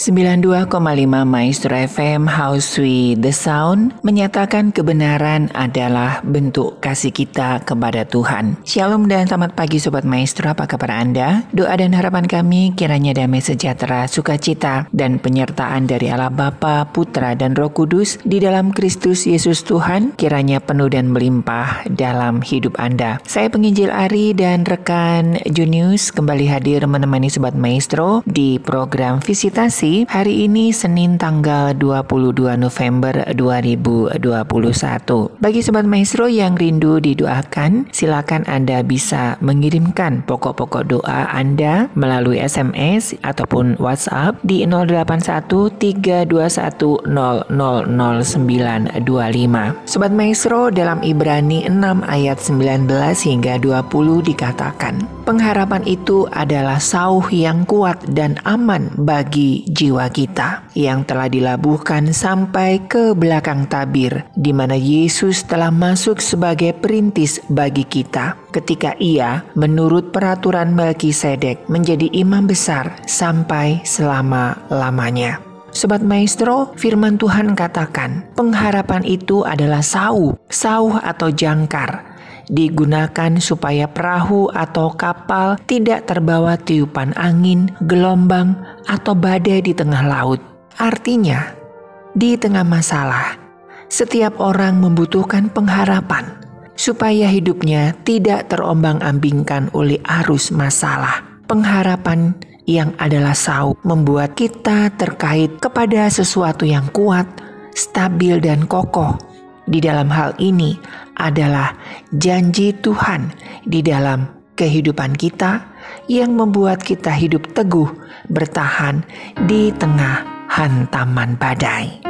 92,5 Maestro FM House We The Sound menyatakan kebenaran adalah bentuk kasih kita kepada Tuhan. Shalom dan selamat pagi Sobat Maestro, apa kabar Anda? Doa dan harapan kami kiranya damai sejahtera, sukacita, dan penyertaan dari Allah Bapa, Putra, dan Roh Kudus di dalam Kristus Yesus Tuhan kiranya penuh dan melimpah dalam hidup Anda. Saya penginjil Ari dan rekan Junius kembali hadir menemani Sobat Maestro di program Visitasi hari ini Senin tanggal 22 November 2021. Bagi Sobat Maestro yang rindu didoakan, silakan Anda bisa mengirimkan pokok-pokok doa Anda melalui SMS ataupun WhatsApp di 081321000925. Sobat Maestro dalam Ibrani 6 ayat 19 hingga 20 dikatakan, pengharapan itu adalah sauh yang kuat dan aman bagi jiwa kita yang telah dilabuhkan sampai ke belakang tabir di mana Yesus telah masuk sebagai perintis bagi kita ketika ia menurut peraturan Melkisedek menjadi imam besar sampai selama-lamanya. Sobat Maestro, firman Tuhan katakan, pengharapan itu adalah sauh, sauh atau jangkar, digunakan supaya perahu atau kapal tidak terbawa tiupan angin, gelombang, atau badai di tengah laut. Artinya, di tengah masalah, setiap orang membutuhkan pengharapan supaya hidupnya tidak terombang-ambingkan oleh arus masalah. Pengharapan yang adalah sau membuat kita terkait kepada sesuatu yang kuat, stabil, dan kokoh di dalam hal ini adalah janji Tuhan di dalam kehidupan kita yang membuat kita hidup teguh bertahan di tengah hantaman badai.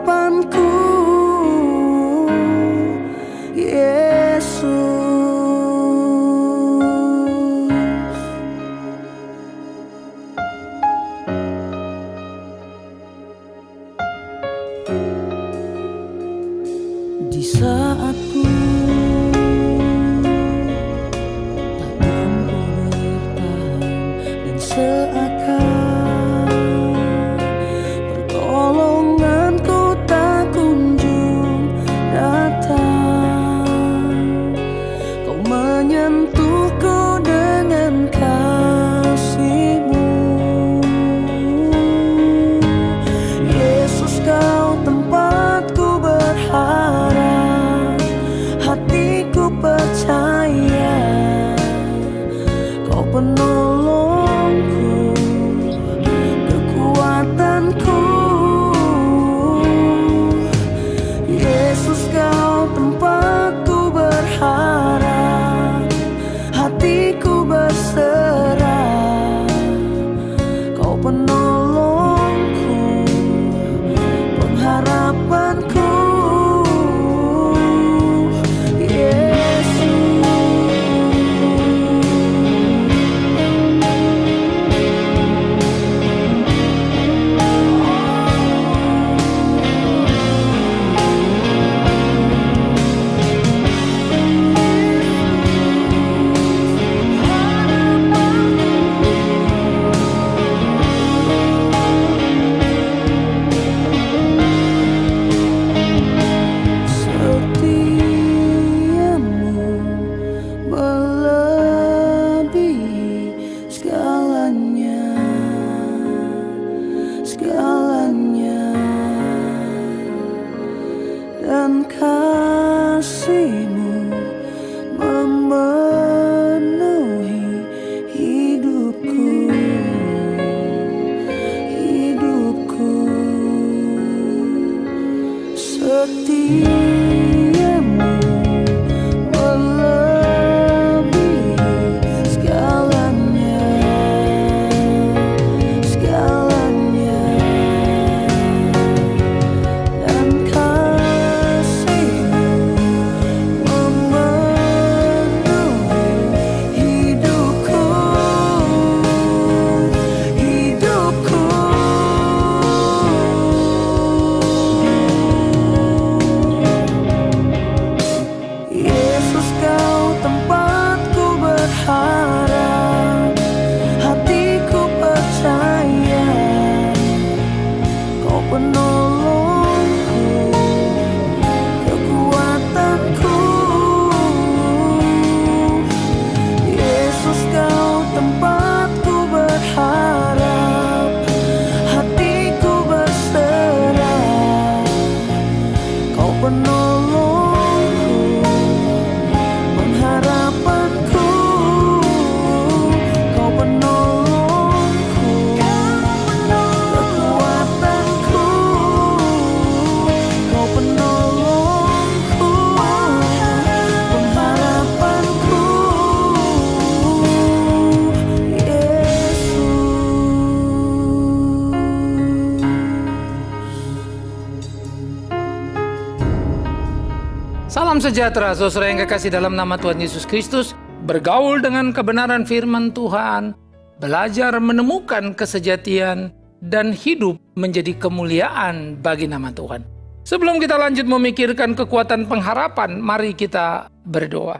sejahtera, saudara yang kekasih dalam nama Tuhan Yesus Kristus. Bergaul dengan kebenaran firman Tuhan, belajar menemukan kesejatian, dan hidup menjadi kemuliaan bagi nama Tuhan. Sebelum kita lanjut memikirkan kekuatan pengharapan, mari kita berdoa.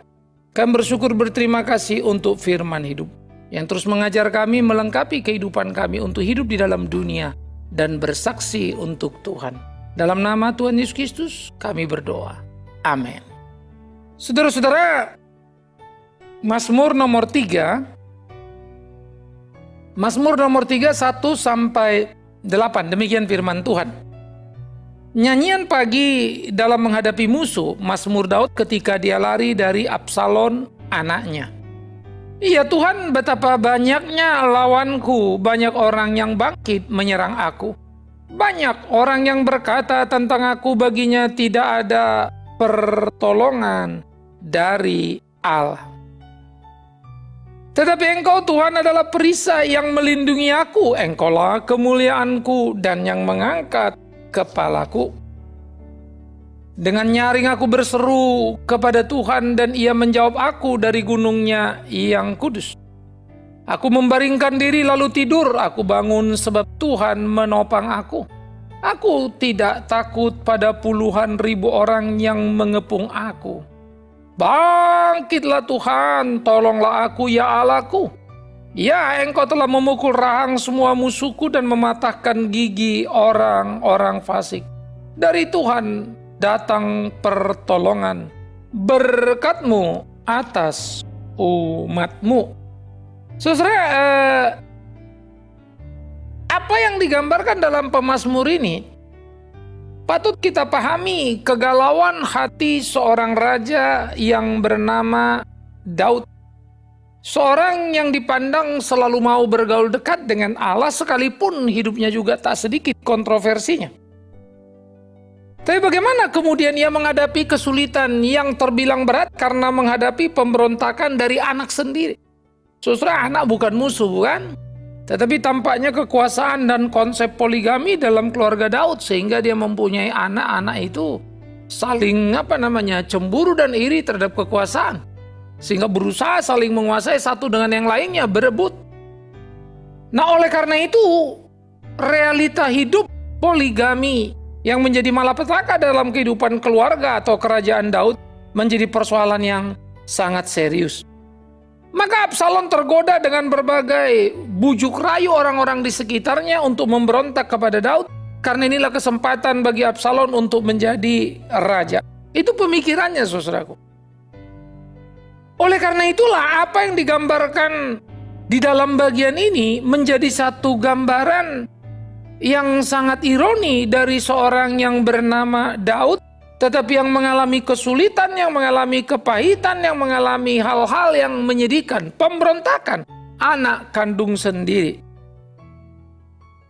Kami bersyukur berterima kasih untuk firman hidup yang terus mengajar kami melengkapi kehidupan kami untuk hidup di dalam dunia dan bersaksi untuk Tuhan. Dalam nama Tuhan Yesus Kristus kami berdoa. Amin. Saudara-saudara, Mazmur nomor 3 Mazmur nomor 3 1 sampai 8 demikian firman Tuhan. Nyanyian pagi dalam menghadapi musuh Mazmur Daud ketika dia lari dari Absalom anaknya. Iya Tuhan betapa banyaknya lawanku, banyak orang yang bangkit menyerang aku. Banyak orang yang berkata tentang aku baginya tidak ada pertolongan dari Allah. Tetapi engkau Tuhan adalah perisai yang melindungi aku. Engkaulah kemuliaanku dan yang mengangkat kepalaku. Dengan nyaring aku berseru kepada Tuhan dan ia menjawab aku dari gunungnya yang kudus. Aku membaringkan diri lalu tidur, aku bangun sebab Tuhan menopang aku. Aku tidak takut pada puluhan ribu orang yang mengepung aku. Bangkitlah Tuhan, tolonglah aku ya Allahku. Ya, engkau telah memukul rahang semua musuhku dan mematahkan gigi orang-orang fasik. Dari Tuhan datang pertolongan, berkatmu atas umatmu. Saudara, eh, apa yang digambarkan dalam pemazmur ini patut kita pahami kegalauan hati seorang raja yang bernama Daud. Seorang yang dipandang selalu mau bergaul dekat dengan Allah sekalipun hidupnya juga tak sedikit kontroversinya. Tapi bagaimana kemudian ia menghadapi kesulitan yang terbilang berat karena menghadapi pemberontakan dari anak sendiri? Saudara, anak bukan musuh, bukan? Tetapi tampaknya kekuasaan dan konsep poligami dalam keluarga Daud sehingga dia mempunyai anak-anak itu saling apa namanya cemburu dan iri terhadap kekuasaan sehingga berusaha saling menguasai satu dengan yang lainnya berebut. Nah, oleh karena itu realita hidup poligami yang menjadi malapetaka dalam kehidupan keluarga atau kerajaan Daud menjadi persoalan yang sangat serius. Maka Absalom tergoda dengan berbagai bujuk rayu orang-orang di sekitarnya untuk memberontak kepada Daud karena inilah kesempatan bagi Absalom untuk menjadi raja. Itu pemikirannya saudaraku. Oleh karena itulah apa yang digambarkan di dalam bagian ini menjadi satu gambaran yang sangat ironi dari seorang yang bernama Daud tetapi yang mengalami kesulitan, yang mengalami kepahitan, yang mengalami hal-hal yang menyedihkan, pemberontakan, anak kandung sendiri.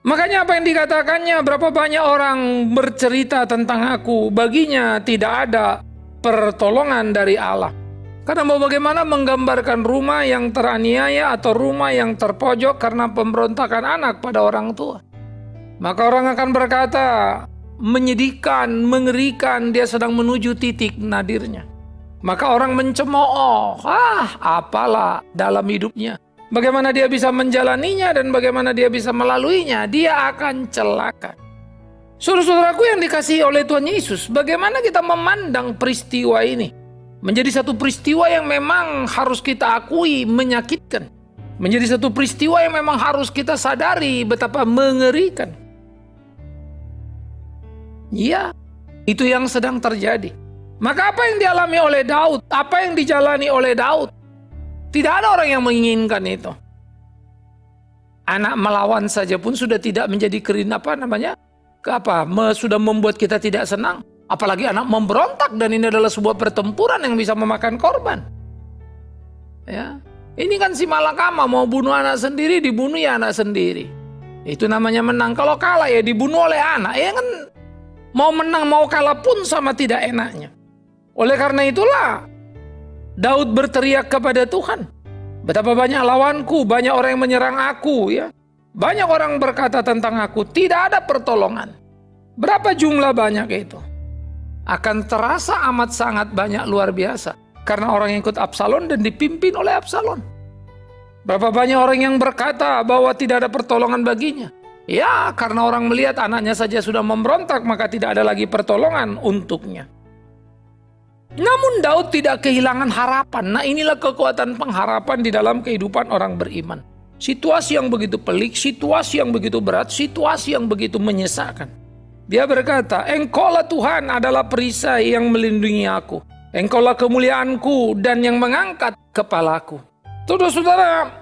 Makanya apa yang dikatakannya, berapa banyak orang bercerita tentang aku, baginya tidak ada pertolongan dari Allah. Karena mau bagaimana menggambarkan rumah yang teraniaya atau rumah yang terpojok karena pemberontakan anak pada orang tua. Maka orang akan berkata, menyedihkan, mengerikan, dia sedang menuju titik nadirnya. Maka orang mencemooh, ah apalah dalam hidupnya. Bagaimana dia bisa menjalaninya dan bagaimana dia bisa melaluinya, dia akan celaka. Saudara-saudaraku yang dikasihi oleh Tuhan Yesus, bagaimana kita memandang peristiwa ini? Menjadi satu peristiwa yang memang harus kita akui menyakitkan. Menjadi satu peristiwa yang memang harus kita sadari betapa mengerikan. Iya, itu yang sedang terjadi. Maka apa yang dialami oleh Daud, apa yang dijalani oleh Daud, tidak ada orang yang menginginkan itu. Anak melawan saja pun sudah tidak menjadi kerin apa namanya? Ke apa? Me, sudah membuat kita tidak senang. Apalagi anak memberontak dan ini adalah sebuah pertempuran yang bisa memakan korban. Ya. Ini kan si Malakama mau bunuh anak sendiri, dibunuh ya anak sendiri. Itu namanya menang. Kalau kalah ya dibunuh oleh anak. Ya kan Mau menang mau kalah pun sama tidak enaknya. Oleh karena itulah Daud berteriak kepada Tuhan. Betapa banyak lawanku, banyak orang yang menyerang aku ya. Banyak orang berkata tentang aku, tidak ada pertolongan. Berapa jumlah banyak itu? akan terasa amat sangat banyak luar biasa. Karena orang yang ikut Absalom dan dipimpin oleh Absalom. Berapa banyak orang yang berkata bahwa tidak ada pertolongan baginya. Ya, karena orang melihat anaknya saja sudah memberontak, maka tidak ada lagi pertolongan untuknya. Namun Daud tidak kehilangan harapan. Nah inilah kekuatan pengharapan di dalam kehidupan orang beriman. Situasi yang begitu pelik, situasi yang begitu berat, situasi yang begitu menyesakan. Dia berkata, Engkaulah Tuhan adalah perisai yang melindungi aku. Engkaulah kemuliaanku dan yang mengangkat kepalaku. Saudara-saudara,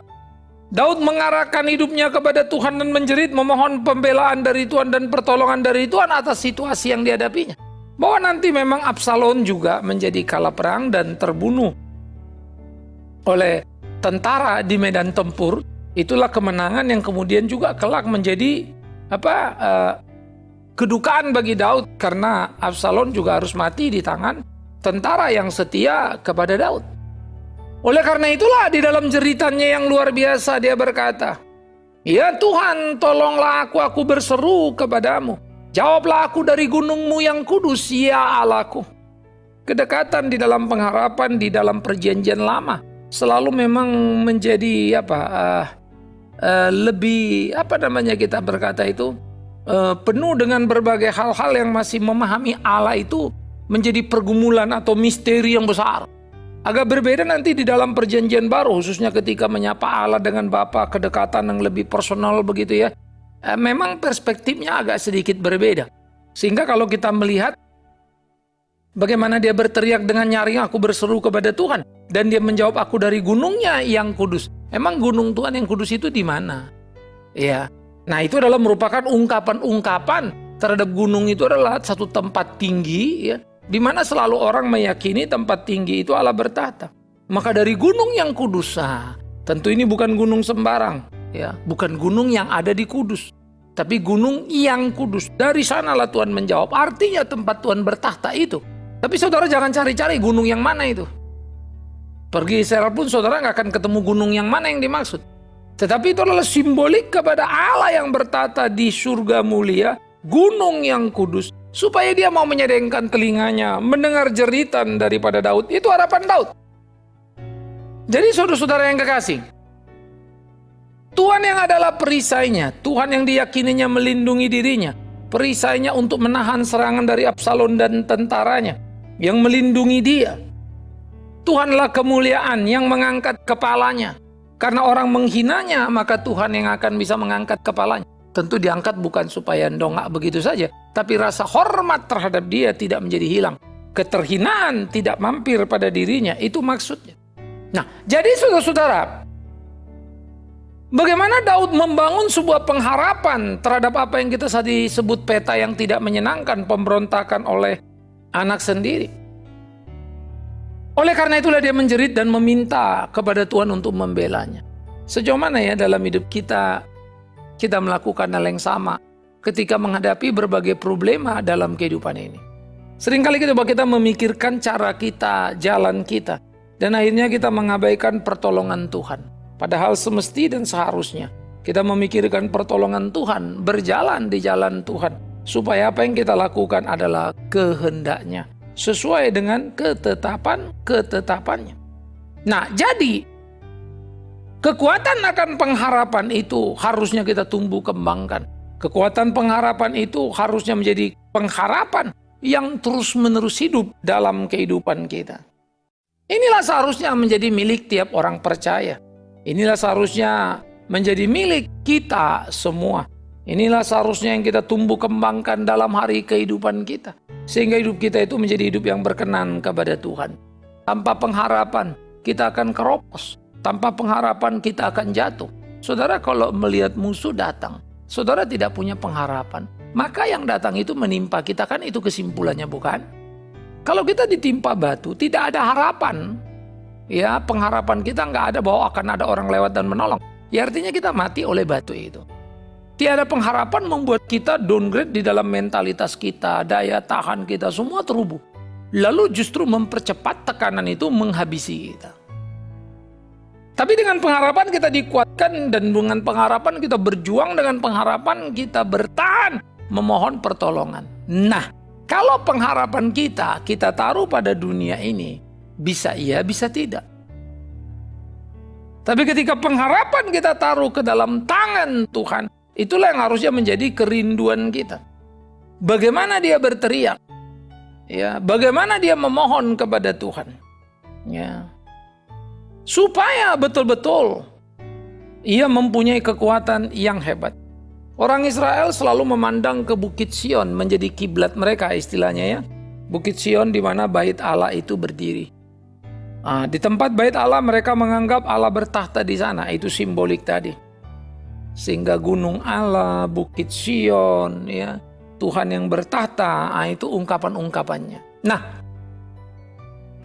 Daud mengarahkan hidupnya kepada Tuhan dan menjerit memohon pembelaan dari Tuhan dan pertolongan dari Tuhan atas situasi yang dihadapinya. Bahwa nanti memang Absalom juga menjadi kalah perang dan terbunuh oleh tentara di medan tempur. Itulah kemenangan yang kemudian juga kelak menjadi apa uh, kedukaan bagi Daud karena Absalom juga harus mati di tangan tentara yang setia kepada Daud. Oleh karena itulah di dalam jeritannya yang luar biasa dia berkata, Ya Tuhan tolonglah aku, aku berseru kepadamu. Jawablah aku dari gunungmu yang kudus, ya Allahku. Kedekatan di dalam pengharapan di dalam perjanjian lama selalu memang menjadi apa uh, uh, lebih apa namanya kita berkata itu uh, penuh dengan berbagai hal-hal yang masih memahami Allah itu menjadi pergumulan atau misteri yang besar. Agak berbeda nanti di dalam perjanjian baru, khususnya ketika menyapa Allah dengan Bapa, kedekatan yang lebih personal begitu ya. Eh, memang perspektifnya agak sedikit berbeda. Sehingga kalau kita melihat bagaimana dia berteriak dengan nyaring, aku berseru kepada Tuhan. Dan dia menjawab, aku dari gunungnya yang kudus. Emang gunung Tuhan yang kudus itu di mana? Ya, Nah itu adalah merupakan ungkapan-ungkapan terhadap gunung itu adalah satu tempat tinggi ya di mana selalu orang meyakini tempat tinggi itu Allah bertata. Maka dari gunung yang kudus, tentu ini bukan gunung sembarang, ya, bukan gunung yang ada di Kudus, tapi gunung yang kudus. Dari sanalah Tuhan menjawab. Artinya tempat Tuhan bertahta itu. Tapi saudara jangan cari-cari gunung yang mana itu. Pergi Israel pun saudara nggak akan ketemu gunung yang mana yang dimaksud. Tetapi itu adalah simbolik kepada Allah yang bertata di surga mulia, gunung yang kudus, supaya dia mau menyedengkan telinganya, mendengar jeritan daripada Daud. Itu harapan Daud. Jadi saudara-saudara yang kekasih, Tuhan yang adalah perisainya, Tuhan yang diyakininya melindungi dirinya, perisainya untuk menahan serangan dari Absalom dan tentaranya, yang melindungi dia. Tuhanlah kemuliaan yang mengangkat kepalanya. Karena orang menghinanya, maka Tuhan yang akan bisa mengangkat kepalanya. Tentu diangkat bukan supaya dongak begitu saja, tapi rasa hormat terhadap dia tidak menjadi hilang. Keterhinaan tidak mampir pada dirinya, itu maksudnya. Nah, jadi saudara-saudara, bagaimana Daud membangun sebuah pengharapan terhadap apa yang kita tadi sebut peta yang tidak menyenangkan, pemberontakan oleh anak sendiri. Oleh karena itulah dia menjerit dan meminta kepada Tuhan untuk membelanya. Sejauh mana ya dalam hidup kita kita melakukan hal yang sama ketika menghadapi berbagai problema dalam kehidupan ini. Seringkali kita kita memikirkan cara kita, jalan kita, dan akhirnya kita mengabaikan pertolongan Tuhan. Padahal semesti dan seharusnya kita memikirkan pertolongan Tuhan, berjalan di jalan Tuhan, supaya apa yang kita lakukan adalah kehendaknya, sesuai dengan ketetapan-ketetapannya. Nah, jadi Kekuatan akan pengharapan itu harusnya kita tumbuh kembangkan. Kekuatan pengharapan itu harusnya menjadi pengharapan yang terus-menerus hidup dalam kehidupan kita. Inilah seharusnya menjadi milik tiap orang percaya. Inilah seharusnya menjadi milik kita semua. Inilah seharusnya yang kita tumbuh kembangkan dalam hari kehidupan kita. Sehingga hidup kita itu menjadi hidup yang berkenan kepada Tuhan. Tanpa pengharapan, kita akan keropos. Tanpa pengharapan kita akan jatuh. Saudara kalau melihat musuh datang, saudara tidak punya pengharapan. Maka yang datang itu menimpa kita kan itu kesimpulannya bukan? Kalau kita ditimpa batu, tidak ada harapan. Ya, pengharapan kita nggak ada bahwa akan ada orang lewat dan menolong. Ya artinya kita mati oleh batu itu. Tiada pengharapan membuat kita downgrade di dalam mentalitas kita, daya tahan kita semua terubuh. Lalu justru mempercepat tekanan itu menghabisi kita. Tapi dengan pengharapan kita dikuatkan dan dengan pengharapan kita berjuang dengan pengharapan kita bertahan memohon pertolongan. Nah, Kalau pengharapan kita, kita taruh pada dunia ini, bisa iya, bisa tidak. Tapi ketika pengharapan kita taruh ke dalam tangan Tuhan, itulah yang harusnya menjadi kerinduan kita. Bagaimana dia berteriak? Ya, bagaimana dia memohon kepada Tuhan? Ya. Supaya betul-betul ia mempunyai kekuatan yang hebat. Orang Israel selalu memandang ke Bukit Sion menjadi kiblat mereka istilahnya ya. Bukit Sion di mana bait Allah itu berdiri. Nah, di tempat bait Allah mereka menganggap Allah bertahta di sana. Itu simbolik tadi. Sehingga gunung Allah, Bukit Sion, ya Tuhan yang bertahta, nah, itu ungkapan-ungkapannya. Nah,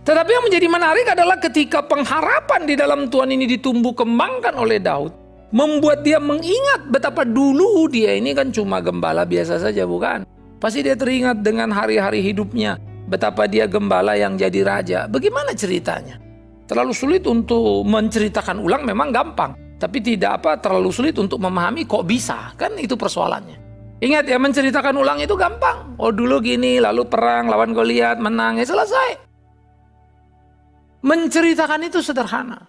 tetapi yang menjadi menarik adalah ketika pengharapan di dalam Tuhan ini ditumbuh kembangkan oleh Daud membuat dia mengingat betapa dulu dia ini kan cuma gembala biasa saja bukan? Pasti dia teringat dengan hari-hari hidupnya, betapa dia gembala yang jadi raja. Bagaimana ceritanya? Terlalu sulit untuk menceritakan ulang memang gampang, tapi tidak apa terlalu sulit untuk memahami kok bisa, kan itu persoalannya. Ingat ya menceritakan ulang itu gampang. Oh dulu gini, lalu perang lawan Goliat menang, ya selesai. Menceritakan itu sederhana.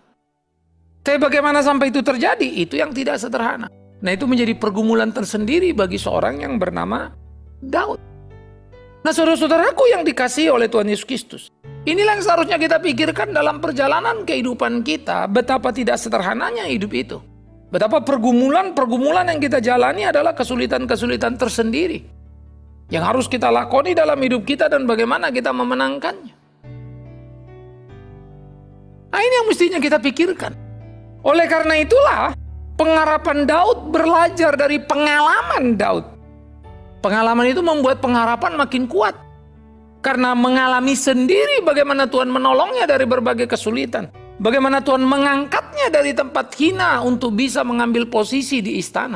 Tapi bagaimana sampai itu terjadi? Itu yang tidak sederhana. Nah itu menjadi pergumulan tersendiri bagi seorang yang bernama Daud. Nah saudara-saudaraku yang dikasih oleh Tuhan Yesus Kristus. Inilah yang seharusnya kita pikirkan dalam perjalanan kehidupan kita. Betapa tidak sederhananya hidup itu. Betapa pergumulan-pergumulan yang kita jalani adalah kesulitan-kesulitan tersendiri. Yang harus kita lakoni dalam hidup kita dan bagaimana kita memenangkannya. Nah ini yang mestinya kita pikirkan. Oleh karena itulah pengharapan Daud belajar dari pengalaman Daud. Pengalaman itu membuat pengharapan makin kuat. Karena mengalami sendiri bagaimana Tuhan menolongnya dari berbagai kesulitan. Bagaimana Tuhan mengangkatnya dari tempat hina untuk bisa mengambil posisi di istana.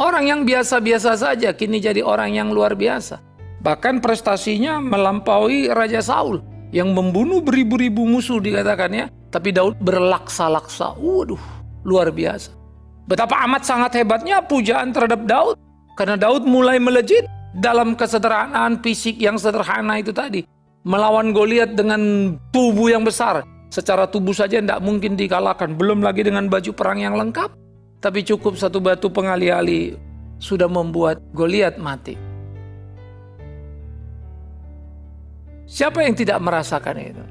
Orang yang biasa-biasa saja kini jadi orang yang luar biasa. Bahkan prestasinya melampaui Raja Saul yang membunuh beribu-ribu musuh dikatakannya tapi Daud berlaksa-laksa. Waduh, luar biasa. Betapa amat sangat hebatnya pujaan terhadap Daud. Karena Daud mulai melejit dalam kesederhanaan fisik yang sederhana itu tadi. Melawan Goliat dengan tubuh yang besar. Secara tubuh saja tidak mungkin dikalahkan. Belum lagi dengan baju perang yang lengkap. Tapi cukup satu batu pengali-ali sudah membuat Goliat mati. Siapa yang tidak merasakan itu?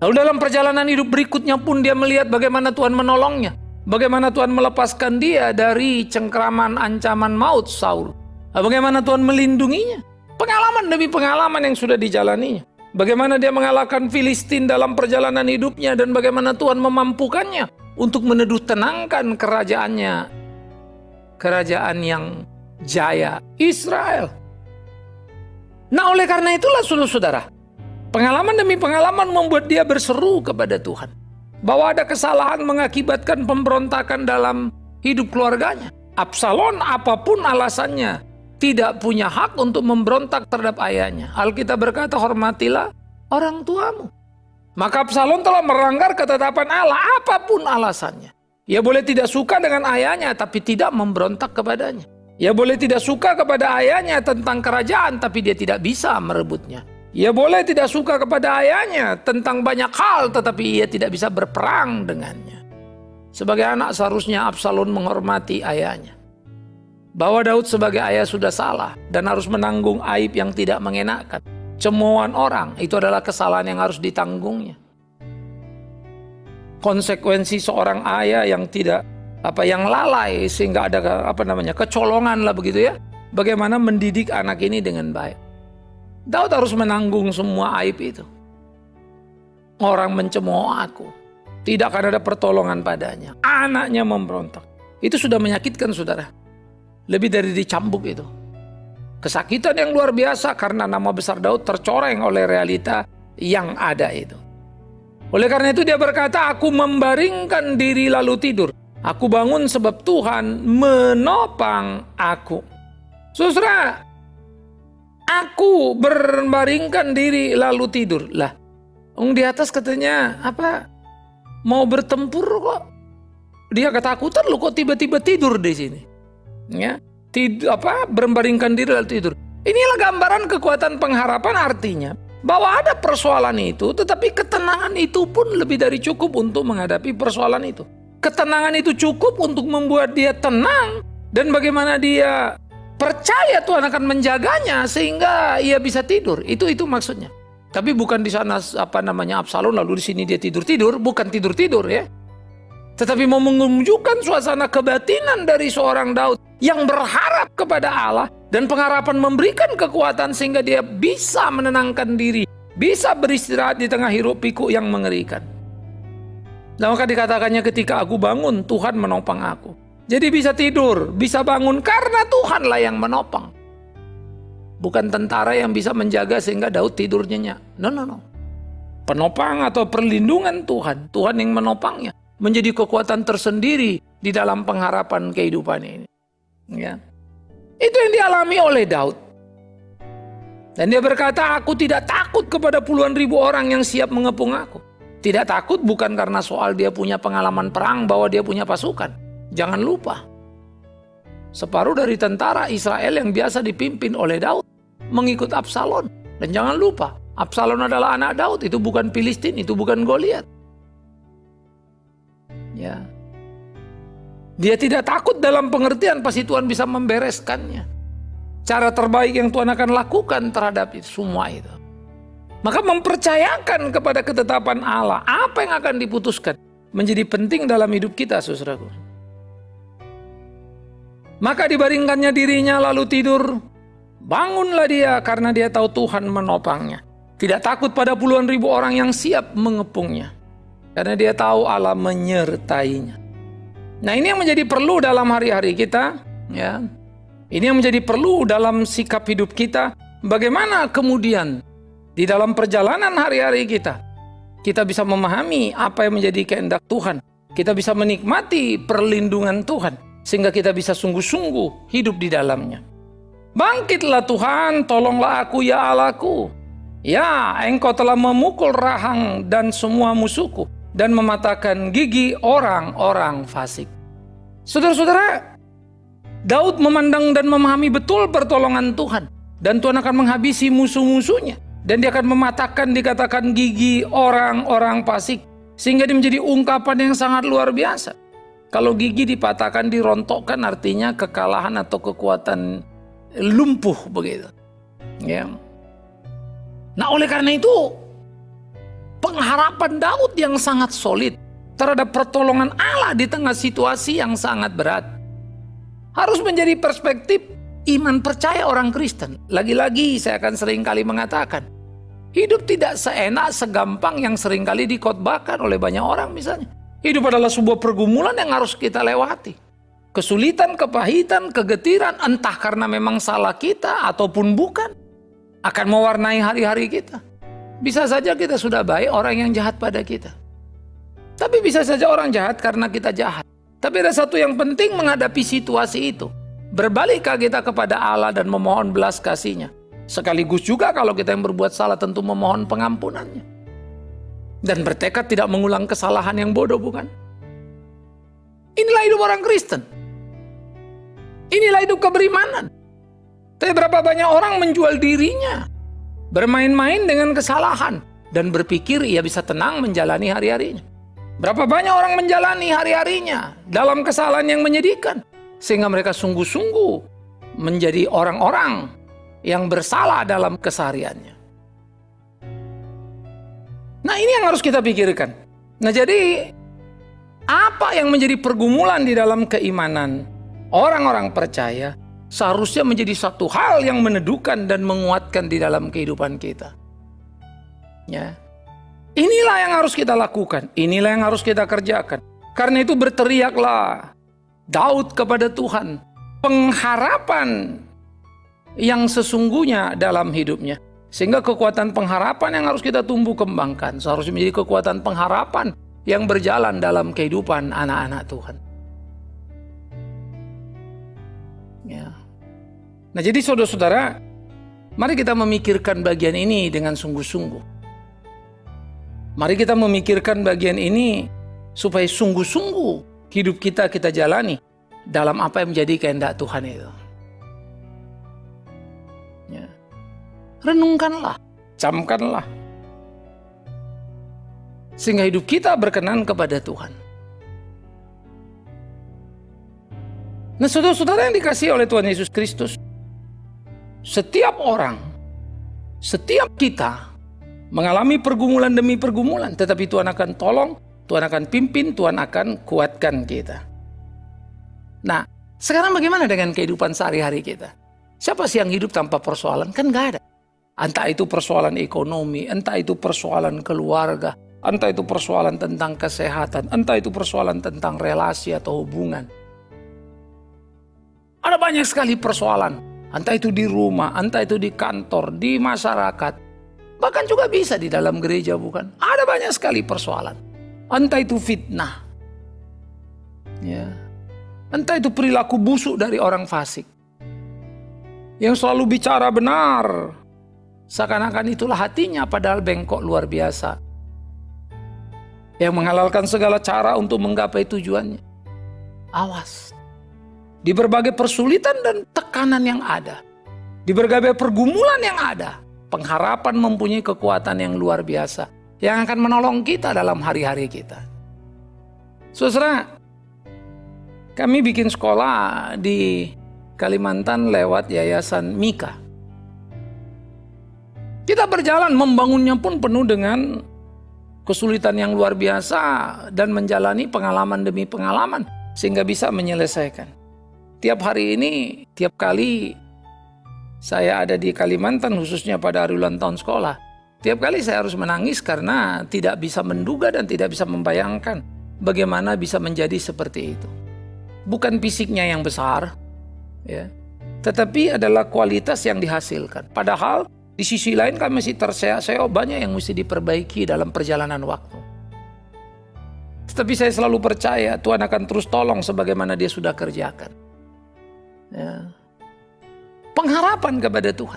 Lalu dalam perjalanan hidup berikutnya pun dia melihat bagaimana Tuhan menolongnya. Bagaimana Tuhan melepaskan dia dari cengkraman ancaman maut Saul. Bagaimana Tuhan melindunginya. Pengalaman demi pengalaman yang sudah dijalaninya. Bagaimana dia mengalahkan Filistin dalam perjalanan hidupnya dan bagaimana Tuhan memampukannya untuk meneduh tenangkan kerajaannya. Kerajaan yang jaya Israel. Nah oleh karena itulah saudara-saudara, Pengalaman demi pengalaman membuat dia berseru kepada Tuhan. Bahwa ada kesalahan mengakibatkan pemberontakan dalam hidup keluarganya. Absalom apa pun alasannya tidak punya hak untuk memberontak terhadap ayahnya. Alkitab berkata hormatilah orang tuamu. Maka Absalom telah melanggar ketetapan Allah apa pun alasannya. Ia boleh tidak suka dengan ayahnya tapi tidak memberontak kepadanya. Ia boleh tidak suka kepada ayahnya tentang kerajaan tapi dia tidak bisa merebutnya. Ia boleh tidak suka kepada ayahnya tentang banyak hal, tetapi ia tidak bisa berperang dengannya. Sebagai anak seharusnya Absalom menghormati ayahnya. Bahwa Daud sebagai ayah sudah salah dan harus menanggung aib yang tidak mengenakan. Cemoan orang itu adalah kesalahan yang harus ditanggungnya. Konsekuensi seorang ayah yang tidak apa yang lalai sehingga ada apa namanya kecolongan lah begitu ya. Bagaimana mendidik anak ini dengan baik. Daud harus menanggung semua aib itu. Orang mencemooh aku. Tidak akan ada pertolongan padanya. Anaknya memberontak. Itu sudah menyakitkan saudara. Lebih dari dicambuk itu. Kesakitan yang luar biasa karena nama besar Daud tercoreng oleh realita yang ada itu. Oleh karena itu dia berkata, aku membaringkan diri lalu tidur. Aku bangun sebab Tuhan menopang aku. Susra, Aku berbaringkan diri lalu tidur. Lah, Ung di atas katanya apa? Mau bertempur kok. Dia ketakutan lu kok tiba-tiba tidur di sini. Ya, tidur apa? Berbaringkan diri lalu tidur. Inilah gambaran kekuatan pengharapan artinya bahwa ada persoalan itu, tetapi ketenangan itu pun lebih dari cukup untuk menghadapi persoalan itu. Ketenangan itu cukup untuk membuat dia tenang dan bagaimana dia percaya Tuhan akan menjaganya sehingga ia bisa tidur. Itu itu maksudnya. Tapi bukan di sana apa namanya Absalom lalu di sini dia tidur-tidur, bukan tidur-tidur ya. Tetapi mau menunjukkan suasana kebatinan dari seorang Daud yang berharap kepada Allah dan pengharapan memberikan kekuatan sehingga dia bisa menenangkan diri, bisa beristirahat di tengah hiruk pikuk yang mengerikan. Dan maka dikatakannya ketika aku bangun, Tuhan menopang aku. Jadi bisa tidur, bisa bangun karena Tuhanlah yang menopang. Bukan tentara yang bisa menjaga sehingga Daud tidur nyenyak. No, no, no. Penopang atau perlindungan Tuhan, Tuhan yang menopangnya menjadi kekuatan tersendiri di dalam pengharapan kehidupan ini. Ya. Itu yang dialami oleh Daud. Dan dia berkata, aku tidak takut kepada puluhan ribu orang yang siap mengepung aku. Tidak takut bukan karena soal dia punya pengalaman perang bahwa dia punya pasukan. Jangan lupa. Separuh dari tentara Israel yang biasa dipimpin oleh Daud mengikut Absalom. Dan jangan lupa, Absalom adalah anak Daud, itu bukan Filistin, itu bukan Goliat. Ya. Dia tidak takut dalam pengertian pasti Tuhan bisa membereskannya. Cara terbaik yang Tuhan akan lakukan terhadap itu, semua itu. Maka mempercayakan kepada ketetapan Allah apa yang akan diputuskan menjadi penting dalam hidup kita, saudaraku. Maka dibaringkannya dirinya lalu tidur. Bangunlah dia karena dia tahu Tuhan menopangnya. Tidak takut pada puluhan ribu orang yang siap mengepungnya. Karena dia tahu Allah menyertainya. Nah ini yang menjadi perlu dalam hari-hari kita. ya. Ini yang menjadi perlu dalam sikap hidup kita. Bagaimana kemudian di dalam perjalanan hari-hari kita. Kita bisa memahami apa yang menjadi kehendak Tuhan. Kita bisa menikmati perlindungan Tuhan. Sehingga kita bisa sungguh-sungguh hidup di dalamnya. Bangkitlah Tuhan, tolonglah aku ya Allahku. Ya, engkau telah memukul rahang dan semua musuhku dan mematahkan gigi orang-orang fasik. Saudara-saudara, Daud memandang dan memahami betul pertolongan Tuhan. Dan Tuhan akan menghabisi musuh-musuhnya. Dan dia akan mematahkan dikatakan gigi orang-orang fasik. Sehingga dia menjadi ungkapan yang sangat luar biasa. Kalau gigi dipatahkan, dirontokkan artinya kekalahan atau kekuatan lumpuh begitu. Ya. Nah oleh karena itu pengharapan Daud yang sangat solid terhadap pertolongan Allah di tengah situasi yang sangat berat. Harus menjadi perspektif iman percaya orang Kristen. Lagi-lagi saya akan sering kali mengatakan, hidup tidak seenak, segampang yang sering kali dikotbahkan oleh banyak orang misalnya. Hidup adalah sebuah pergumulan yang harus kita lewati. Kesulitan, kepahitan, kegetiran, entah karena memang salah kita ataupun bukan, akan mewarnai hari-hari kita. Bisa saja kita sudah baik orang yang jahat pada kita. Tapi bisa saja orang jahat karena kita jahat. Tapi ada satu yang penting menghadapi situasi itu. Berbalikkah kita kepada Allah dan memohon belas kasihnya. Sekaligus juga kalau kita yang berbuat salah tentu memohon pengampunannya. Dan bertekad tidak mengulang kesalahan yang bodoh bukan? Inilah hidup orang Kristen. Inilah hidup keberimanan. Tapi berapa banyak orang menjual dirinya bermain-main dengan kesalahan dan berpikir ia bisa tenang menjalani hari-harinya. Berapa banyak orang menjalani hari-harinya dalam kesalahan yang menyedihkan sehingga mereka sungguh-sungguh menjadi orang-orang yang bersalah dalam kesehariannya. Nah, ini yang harus kita pikirkan. Nah, jadi apa yang menjadi pergumulan di dalam keimanan orang-orang percaya seharusnya menjadi satu hal yang meneduhkan dan menguatkan di dalam kehidupan kita. Ya. Inilah yang harus kita lakukan, inilah yang harus kita kerjakan. Karena itu berteriaklah Daud kepada Tuhan, pengharapan yang sesungguhnya dalam hidupnya. Sehingga kekuatan pengharapan yang harus kita tumbuh kembangkan seharusnya menjadi kekuatan pengharapan yang berjalan dalam kehidupan anak-anak Tuhan. Ya. Nah jadi saudara-saudara, mari kita memikirkan bagian ini dengan sungguh-sungguh. Mari kita memikirkan bagian ini supaya sungguh-sungguh hidup kita kita jalani dalam apa yang menjadi kehendak Tuhan itu. Renungkanlah, camkanlah. Sehingga hidup kita berkenan kepada Tuhan. Nah saudara-saudara yang dikasih oleh Tuhan Yesus Kristus. Setiap orang, setiap kita mengalami pergumulan demi pergumulan. Tetapi Tuhan akan tolong, Tuhan akan pimpin, Tuhan akan kuatkan kita. Nah, sekarang bagaimana dengan kehidupan sehari-hari kita? Siapa sih yang hidup tanpa persoalan? Kan gak ada. Entah itu persoalan ekonomi, entah itu persoalan keluarga, entah itu persoalan tentang kesehatan, entah itu persoalan tentang relasi atau hubungan. Ada banyak sekali persoalan, entah itu di rumah, entah itu di kantor, di masyarakat, bahkan juga bisa di dalam gereja bukan? Ada banyak sekali persoalan. Entah itu fitnah, ya, entah itu perilaku busuk dari orang fasik, yang selalu bicara benar, seakan-akan itulah hatinya, padahal bengkok luar biasa, yang menghalalkan segala cara untuk menggapai tujuannya. Awas, di berbagai persulitan dan tekanan yang ada, di berbagai pergumulan yang ada, pengharapan mempunyai kekuatan yang luar biasa yang akan menolong kita dalam hari-hari kita. Saudara, kami bikin sekolah di Kalimantan lewat Yayasan Mika. Kita berjalan membangunnya pun penuh dengan kesulitan yang luar biasa dan menjalani pengalaman demi pengalaman sehingga bisa menyelesaikan tiap hari ini, tiap kali saya ada di Kalimantan khususnya pada hari ulang tahun sekolah, tiap kali saya harus menangis karena tidak bisa menduga dan tidak bisa membayangkan bagaimana bisa menjadi seperti itu. Bukan fisiknya yang besar, ya, tetapi adalah kualitas yang dihasilkan. Padahal di sisi lain kami masih terseok-seok banyak yang mesti diperbaiki dalam perjalanan waktu. Tetapi saya selalu percaya Tuhan akan terus tolong sebagaimana dia sudah kerjakan. Ya. Pengharapan kepada Tuhan.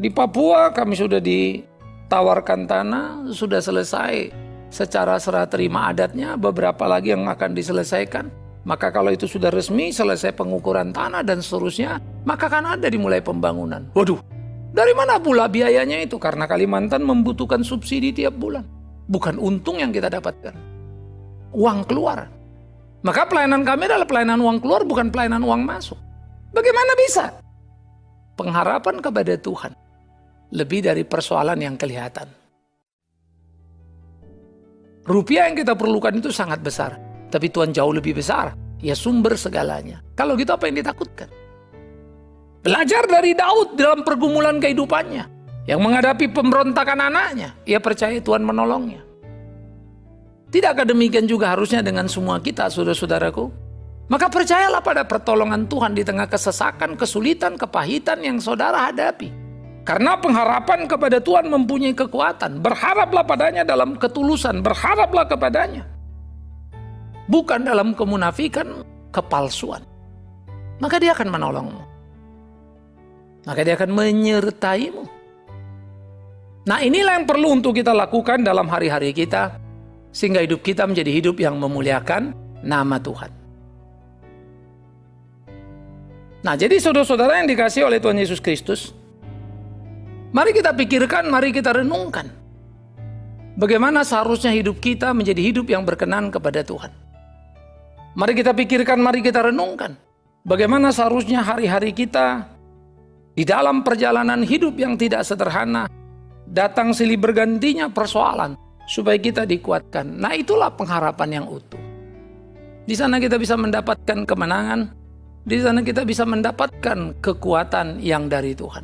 Di Papua kami sudah ditawarkan tanah, sudah selesai secara serah terima adatnya, beberapa lagi yang akan diselesaikan. Maka kalau itu sudah resmi, selesai pengukuran tanah dan seterusnya, maka kan ada dimulai pembangunan. Waduh, dari mana pula biayanya itu? Karena Kalimantan membutuhkan subsidi tiap bulan. Bukan untung yang kita dapatkan. Uang keluar. Maka pelayanan kami adalah pelayanan uang keluar bukan pelayanan uang masuk. Bagaimana bisa? Pengharapan kepada Tuhan lebih dari persoalan yang kelihatan. Rupiah yang kita perlukan itu sangat besar, tapi Tuhan jauh lebih besar. Ya sumber segalanya. Kalau gitu apa yang ditakutkan? Belajar dari Daud dalam pergumulan kehidupannya. Yang menghadapi pemberontakan anaknya. Ia percaya Tuhan menolongnya. Tidakkah demikian juga harusnya dengan semua kita, saudara-saudaraku? Maka percayalah pada pertolongan Tuhan di tengah kesesakan, kesulitan, kepahitan yang saudara hadapi. Karena pengharapan kepada Tuhan mempunyai kekuatan. Berharaplah padanya dalam ketulusan, berharaplah kepadanya. Bukan dalam kemunafikan, kepalsuan. Maka dia akan menolongmu. Maka dia akan menyertaimu. Nah inilah yang perlu untuk kita lakukan dalam hari-hari kita sehingga hidup kita menjadi hidup yang memuliakan nama Tuhan. Nah, jadi saudara-saudara yang dikasih oleh Tuhan Yesus Kristus, mari kita pikirkan, mari kita renungkan. Bagaimana seharusnya hidup kita menjadi hidup yang berkenan kepada Tuhan. Mari kita pikirkan, mari kita renungkan. Bagaimana seharusnya hari-hari kita di dalam perjalanan hidup yang tidak sederhana, datang silih bergantinya persoalan, supaya kita dikuatkan. Nah itulah pengharapan yang utuh. Di sana kita bisa mendapatkan kemenangan, di sana kita bisa mendapatkan kekuatan yang dari Tuhan.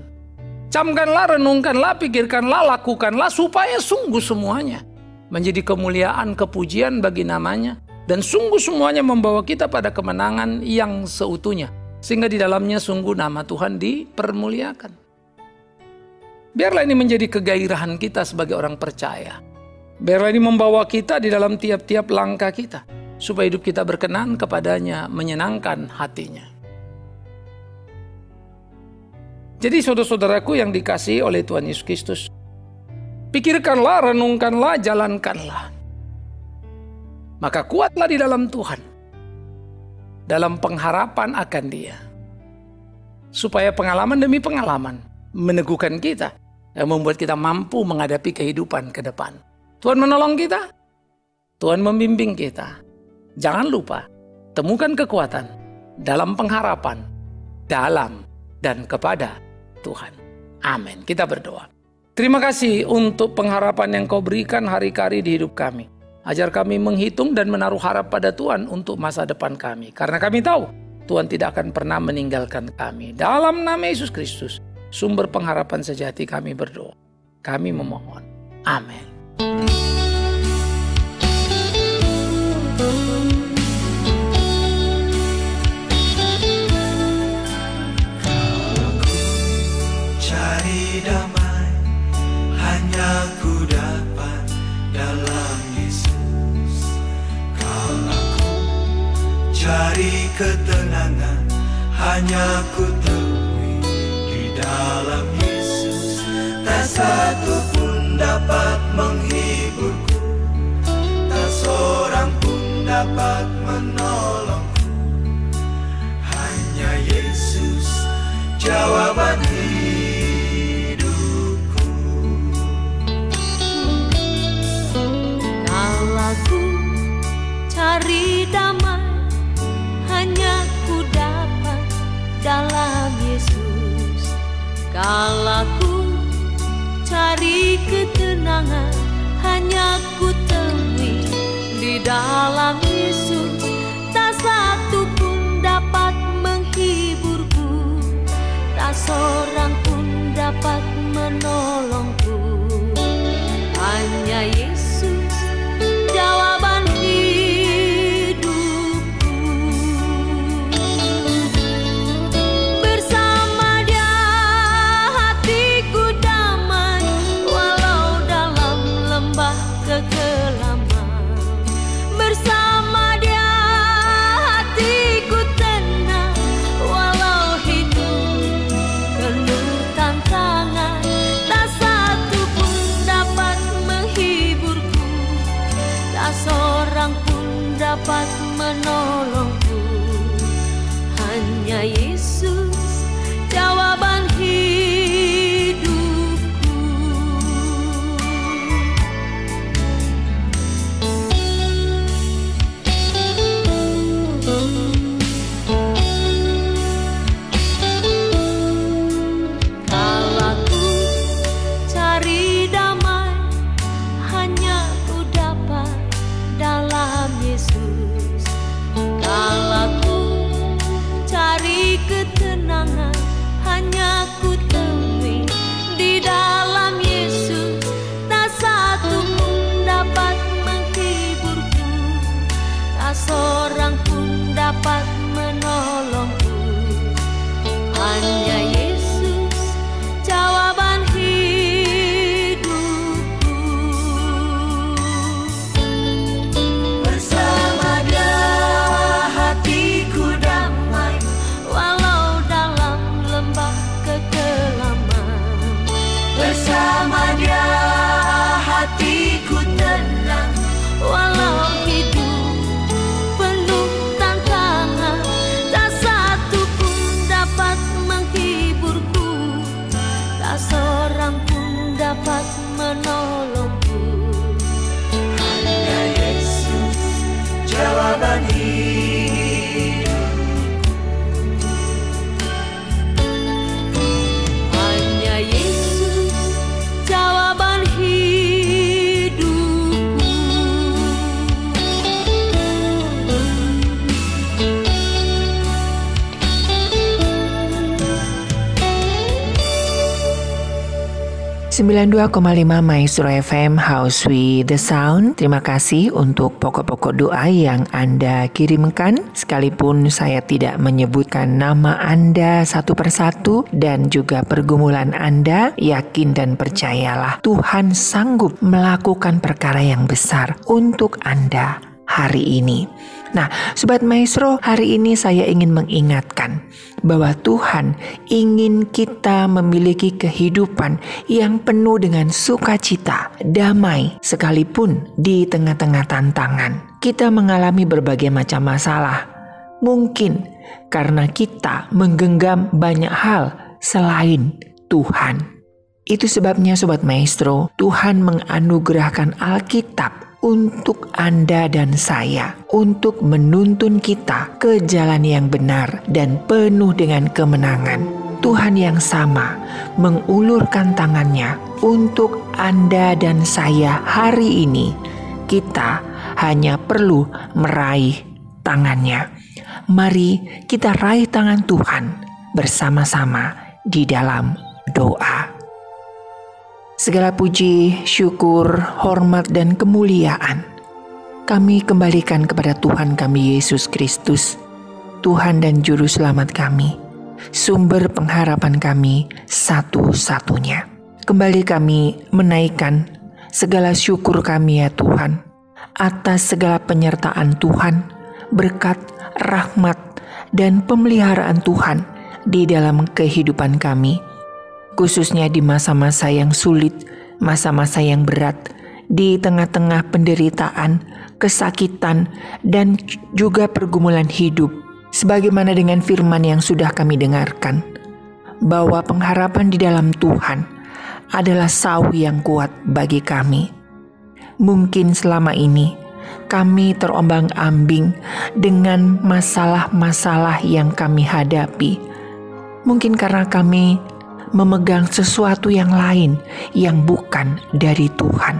Camkanlah, renungkanlah, pikirkanlah, lakukanlah supaya sungguh semuanya menjadi kemuliaan, kepujian bagi namanya dan sungguh semuanya membawa kita pada kemenangan yang seutuhnya sehingga di dalamnya sungguh nama Tuhan dipermuliakan. Biarlah ini menjadi kegairahan kita sebagai orang percaya Biarlah ini membawa kita di dalam tiap-tiap langkah kita. Supaya hidup kita berkenan kepadanya, menyenangkan hatinya. Jadi saudara-saudaraku yang dikasih oleh Tuhan Yesus Kristus. Pikirkanlah, renungkanlah, jalankanlah. Maka kuatlah di dalam Tuhan. Dalam pengharapan akan dia. Supaya pengalaman demi pengalaman meneguhkan kita, yang membuat kita mampu menghadapi kehidupan ke depan. Tuhan menolong kita, Tuhan membimbing kita. Jangan lupa, temukan kekuatan dalam pengharapan, dalam dan kepada Tuhan. Amin. Kita berdoa. Terima kasih untuk pengharapan yang kau berikan hari-hari di hidup kami. Ajar kami menghitung dan menaruh harap pada Tuhan untuk masa depan kami. Karena kami tahu Tuhan tidak akan pernah meninggalkan kami. Dalam nama Yesus Kristus, sumber pengharapan sejati kami berdoa. Kami memohon. Amin. Cari ketenangan. Hanya ku temui di dalam Yesus. Tak satu pun dapat menghiburku. Tak seorang pun dapat menolongku. Hanya Yesus jawaban Kalau ku cari ketenangan hanya ku temui di dalam 92,5 Maestro FM House with the Sound. Terima kasih untuk pokok-pokok doa yang Anda kirimkan. Sekalipun saya tidak menyebutkan nama Anda satu persatu dan juga pergumulan Anda, yakin dan percayalah Tuhan sanggup melakukan perkara yang besar untuk Anda hari ini. Nah, Sobat Maestro, hari ini saya ingin mengingatkan bahwa Tuhan ingin kita memiliki kehidupan yang penuh dengan sukacita, damai, sekalipun di tengah-tengah tantangan. Kita mengalami berbagai macam masalah. Mungkin karena kita menggenggam banyak hal selain Tuhan. Itu sebabnya Sobat Maestro, Tuhan menganugerahkan Alkitab untuk Anda dan saya, untuk menuntun kita ke jalan yang benar dan penuh dengan kemenangan. Tuhan yang sama mengulurkan tangannya untuk Anda dan saya hari ini. Kita hanya perlu meraih tangannya. Mari kita raih tangan Tuhan bersama-sama di dalam doa. Segala puji, syukur, hormat, dan kemuliaan kami kembalikan kepada Tuhan kami Yesus Kristus, Tuhan dan Juru Selamat kami, sumber pengharapan kami satu-satunya. Kembali kami menaikkan segala syukur kami ya Tuhan, atas segala penyertaan Tuhan, berkat, rahmat, dan pemeliharaan Tuhan di dalam kehidupan kami khususnya di masa-masa yang sulit, masa-masa yang berat, di tengah-tengah penderitaan, kesakitan, dan juga pergumulan hidup. Sebagaimana dengan firman yang sudah kami dengarkan, bahwa pengharapan di dalam Tuhan adalah sauh yang kuat bagi kami. Mungkin selama ini kami terombang-ambing dengan masalah-masalah yang kami hadapi. Mungkin karena kami memegang sesuatu yang lain yang bukan dari Tuhan.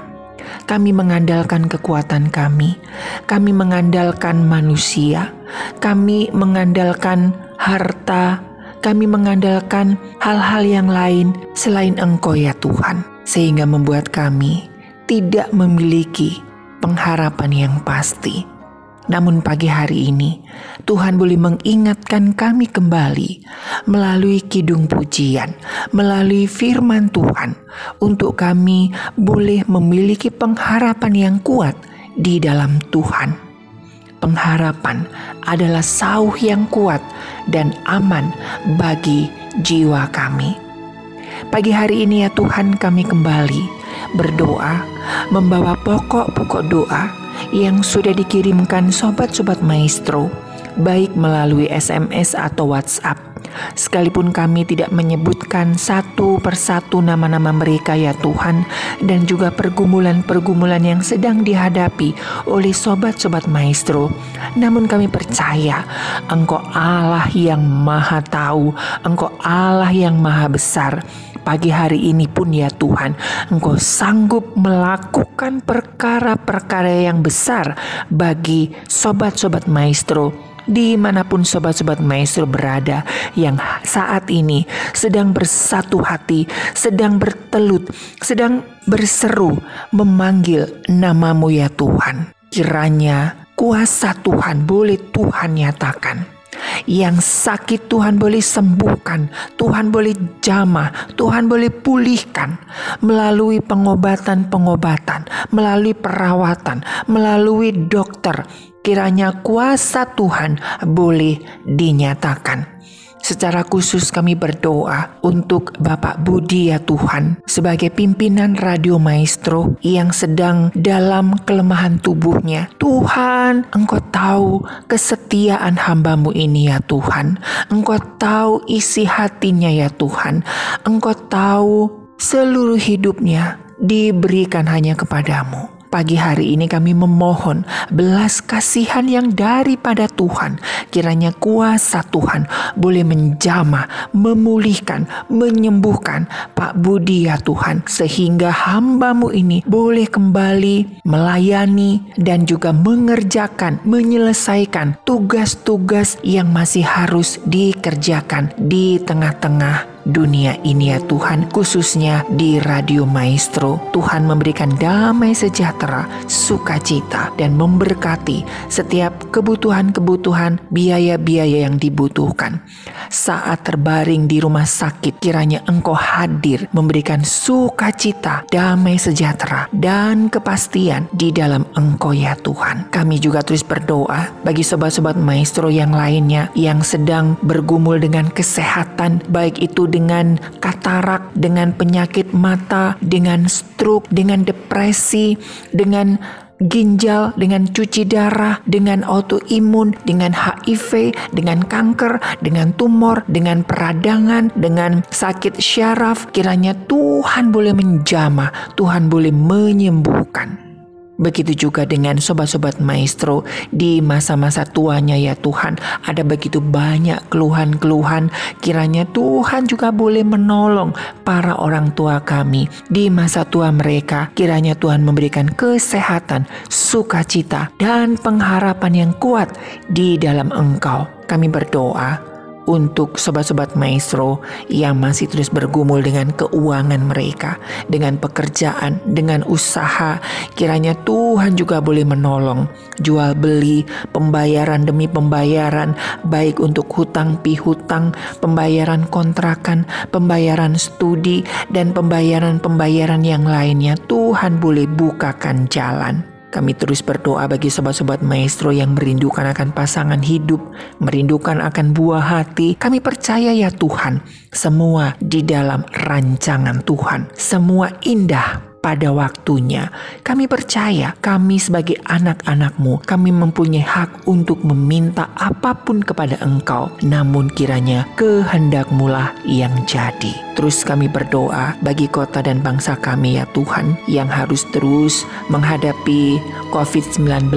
Kami mengandalkan kekuatan kami, kami mengandalkan manusia, kami mengandalkan harta, kami mengandalkan hal-hal yang lain selain Engkau, ya Tuhan, sehingga membuat kami tidak memiliki pengharapan yang pasti. Namun pagi hari ini, Tuhan boleh mengingatkan kami kembali melalui kidung pujian, melalui firman Tuhan, untuk kami boleh memiliki pengharapan yang kuat di dalam Tuhan. Pengharapan adalah sauh yang kuat dan aman bagi jiwa kami. Pagi hari ini ya Tuhan kami kembali berdoa, membawa pokok-pokok doa yang sudah dikirimkan sobat-sobat maestro, baik melalui SMS atau WhatsApp. Sekalipun kami tidak menyebutkan satu persatu nama-nama mereka ya Tuhan dan juga pergumulan-pergumulan yang sedang dihadapi oleh sobat-sobat maestro. Namun kami percaya Engkau Allah yang maha tahu, Engkau Allah yang maha besar pagi hari ini pun ya Tuhan, Engkau sanggup melakukan perkara-perkara yang besar bagi sobat-sobat maestro di mana pun sobat-sobat maestro berada yang saat ini sedang bersatu hati, sedang bertelut, sedang berseru memanggil namamu ya Tuhan. Kiranya kuasa Tuhan boleh Tuhan nyatakan yang sakit Tuhan boleh sembuhkan, Tuhan boleh jamah, Tuhan boleh pulihkan melalui pengobatan-pengobatan, melalui perawatan, melalui dokter. Kiranya kuasa Tuhan boleh dinyatakan. Secara khusus kami berdoa untuk Bapak Budi ya Tuhan sebagai pimpinan Radio Maestro yang sedang dalam kelemahan tubuhnya. Tuhan, Engkau tahu kesetiaan hambamu ini ya Tuhan. Engkau tahu isi hatinya ya Tuhan. Engkau tahu seluruh hidupnya diberikan hanya kepadamu. Pagi hari ini kami memohon belas kasihan yang daripada Tuhan. Kiranya kuasa Tuhan boleh menjamah, memulihkan, menyembuhkan Pak Budi ya Tuhan. Sehingga hambamu ini boleh kembali melayani dan juga mengerjakan, menyelesaikan tugas-tugas yang masih harus dikerjakan di tengah-tengah dunia ini ya Tuhan khususnya di Radio Maestro. Tuhan memberikan damai sejahtera sukacita dan memberkati setiap kebutuhan-kebutuhan biaya-biaya yang dibutuhkan. Saat terbaring di rumah sakit kiranya engkau hadir memberikan sukacita damai sejahtera dan kepastian di dalam engkau ya Tuhan. Kami juga terus berdoa bagi sobat-sobat maestro yang lainnya yang sedang bergumul dengan kesehatan baik itu dengan katarak, dengan penyakit mata, dengan stroke, dengan depresi, dengan ginjal, dengan cuci darah, dengan autoimun, dengan HIV, dengan kanker, dengan tumor, dengan peradangan, dengan sakit syaraf. Kiranya Tuhan boleh menjamah, Tuhan boleh menyembuhkan. Begitu juga dengan sobat-sobat maestro di masa-masa tuanya ya Tuhan. Ada begitu banyak keluhan-keluhan. Kiranya Tuhan juga boleh menolong para orang tua kami di masa tua mereka. Kiranya Tuhan memberikan kesehatan, sukacita, dan pengharapan yang kuat di dalam Engkau. Kami berdoa untuk sobat-sobat maestro yang masih terus bergumul dengan keuangan mereka, dengan pekerjaan, dengan usaha. Kiranya Tuhan juga boleh menolong jual beli, pembayaran demi pembayaran, baik untuk hutang pihutang, pembayaran kontrakan, pembayaran studi, dan pembayaran-pembayaran yang lainnya. Tuhan boleh bukakan jalan. Kami terus berdoa bagi sobat-sobat maestro yang merindukan akan pasangan hidup, merindukan akan buah hati. Kami percaya ya Tuhan, semua di dalam rancangan Tuhan, semua indah pada waktunya. Kami percaya kami sebagai anak-anakmu, kami mempunyai hak untuk meminta apa pun kepada engkau. Namun kiranya kehendakmu lah yang jadi. Terus kami berdoa bagi kota dan bangsa kami ya Tuhan yang harus terus menghadapi COVID-19.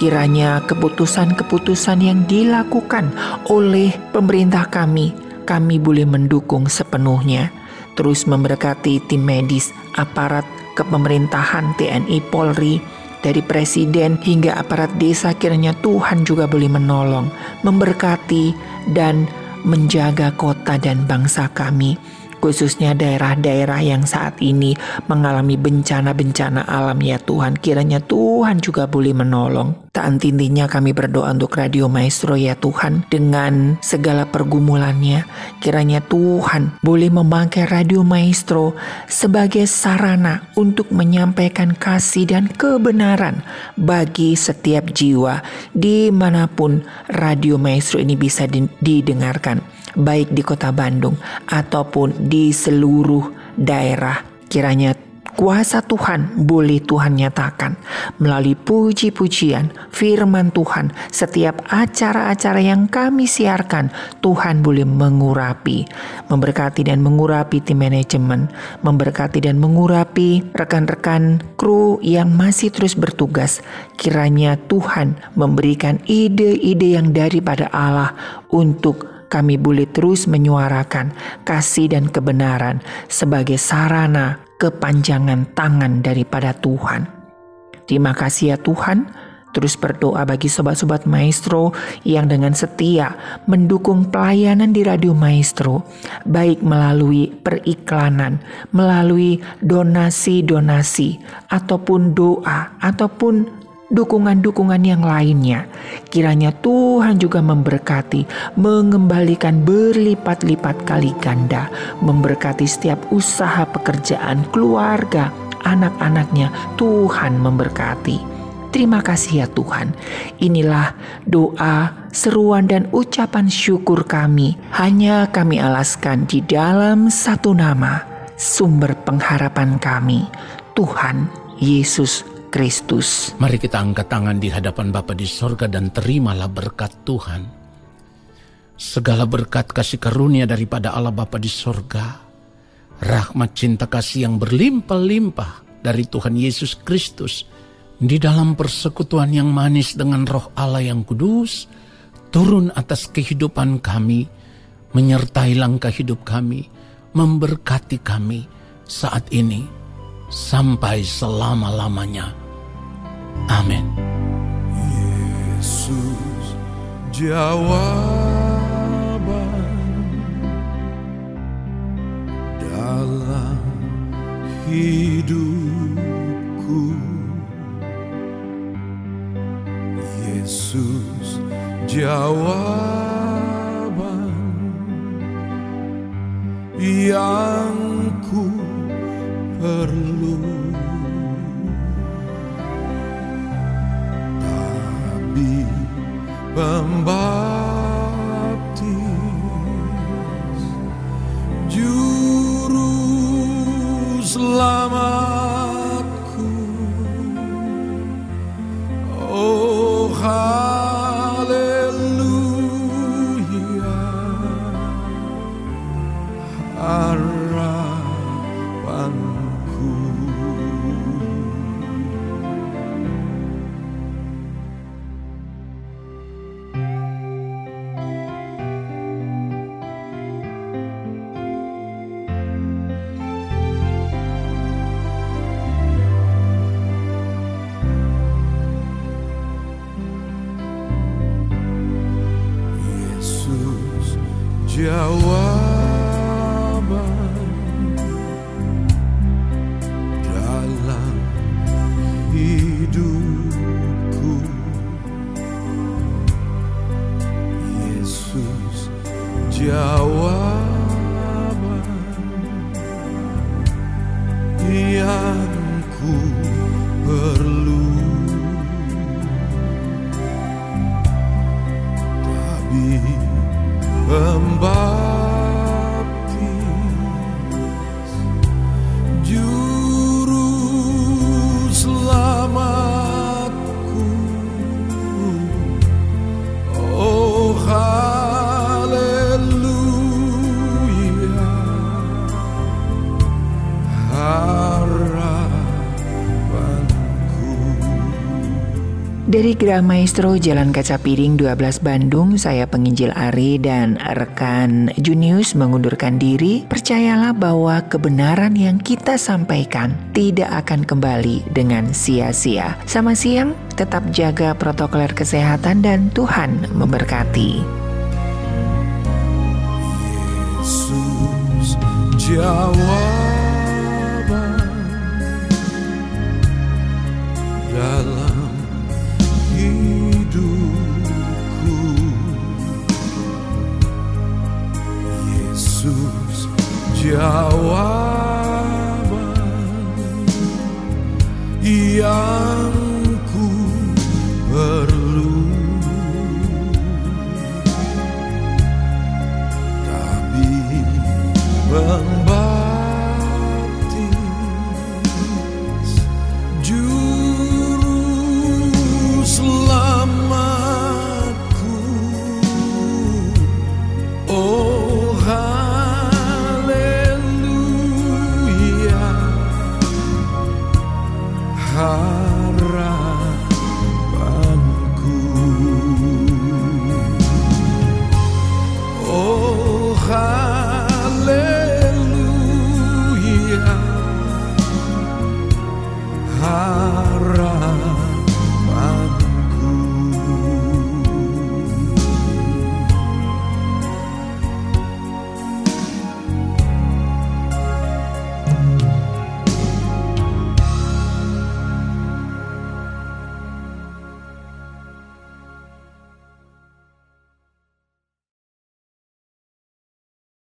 Kiranya keputusan-keputusan yang dilakukan oleh pemerintah kami, kami boleh mendukung sepenuhnya terus memberkati tim medis, aparat kepemerintahan TNI Polri, dari presiden hingga aparat desa kiranya Tuhan juga boleh menolong, memberkati dan menjaga kota dan bangsa kami khususnya daerah-daerah yang saat ini mengalami bencana-bencana alam ya Tuhan. Kiranya Tuhan juga boleh menolong. Tak intinya kami berdoa untuk Radio Maestro ya Tuhan dengan segala pergumulannya. Kiranya Tuhan boleh memakai Radio Maestro sebagai sarana untuk menyampaikan kasih dan kebenaran bagi setiap jiwa di mana pun Radio Maestro ini bisa didengarkan baik di kota Bandung ataupun di seluruh daerah. Kiranya kuasa Tuhan boleh Tuhan nyatakan melalui puji-pujian firman Tuhan setiap acara-acara yang kami siarkan Tuhan boleh mengurapi memberkati dan mengurapi tim manajemen memberkati dan mengurapi rekan-rekan kru yang masih terus bertugas kiranya Tuhan memberikan ide-ide yang daripada Allah untuk kami boleh terus menyuarakan kasih dan kebenaran sebagai sarana kepanjangan tangan daripada Tuhan. Terima kasih ya Tuhan. Terus berdoa bagi sobat-sobat maestro yang dengan setia mendukung pelayanan di Radio Maestro, baik melalui periklanan, melalui donasi-donasi, ataupun doa, ataupun dukungan-dukungan yang lainnya. Kiranya Tuhan juga memberkati, mengembalikan berlipat-lipat kali ganda, memberkati setiap usaha pekerjaan keluarga, anak-anaknya. Tuhan memberkati. Terima kasih ya Tuhan. Inilah doa, seruan dan ucapan syukur kami. Hanya kami alaskan di dalam satu nama, sumber pengharapan kami, Tuhan Yesus Kristus. Mari kita angkat tangan di hadapan Bapa di sorga dan terimalah berkat Tuhan. Segala berkat kasih karunia daripada Allah Bapa di sorga. Rahmat cinta kasih yang berlimpah-limpah dari Tuhan Yesus Kristus. Di dalam persekutuan yang manis dengan roh Allah yang kudus. Turun atas kehidupan kami. Menyertai langkah hidup kami. Memberkati kami saat ini sampai selama-lamanya. Amin. Yesus jawaban dalam hidupku. Yesus jawaban yang ku perlu. babi pembaptis. Juru selamatku. Oh Dari Gerah Maestro Jalan Kaca Piring 12 Bandung, saya penginjil Ari dan rekan Junius mengundurkan diri. Percayalah bahwa kebenaran yang kita sampaikan tidak akan kembali dengan sia-sia. Sama siang, tetap jaga protokol kesehatan dan Tuhan memberkati. Yesus jawaban jawaban yang ku perlu. Tapi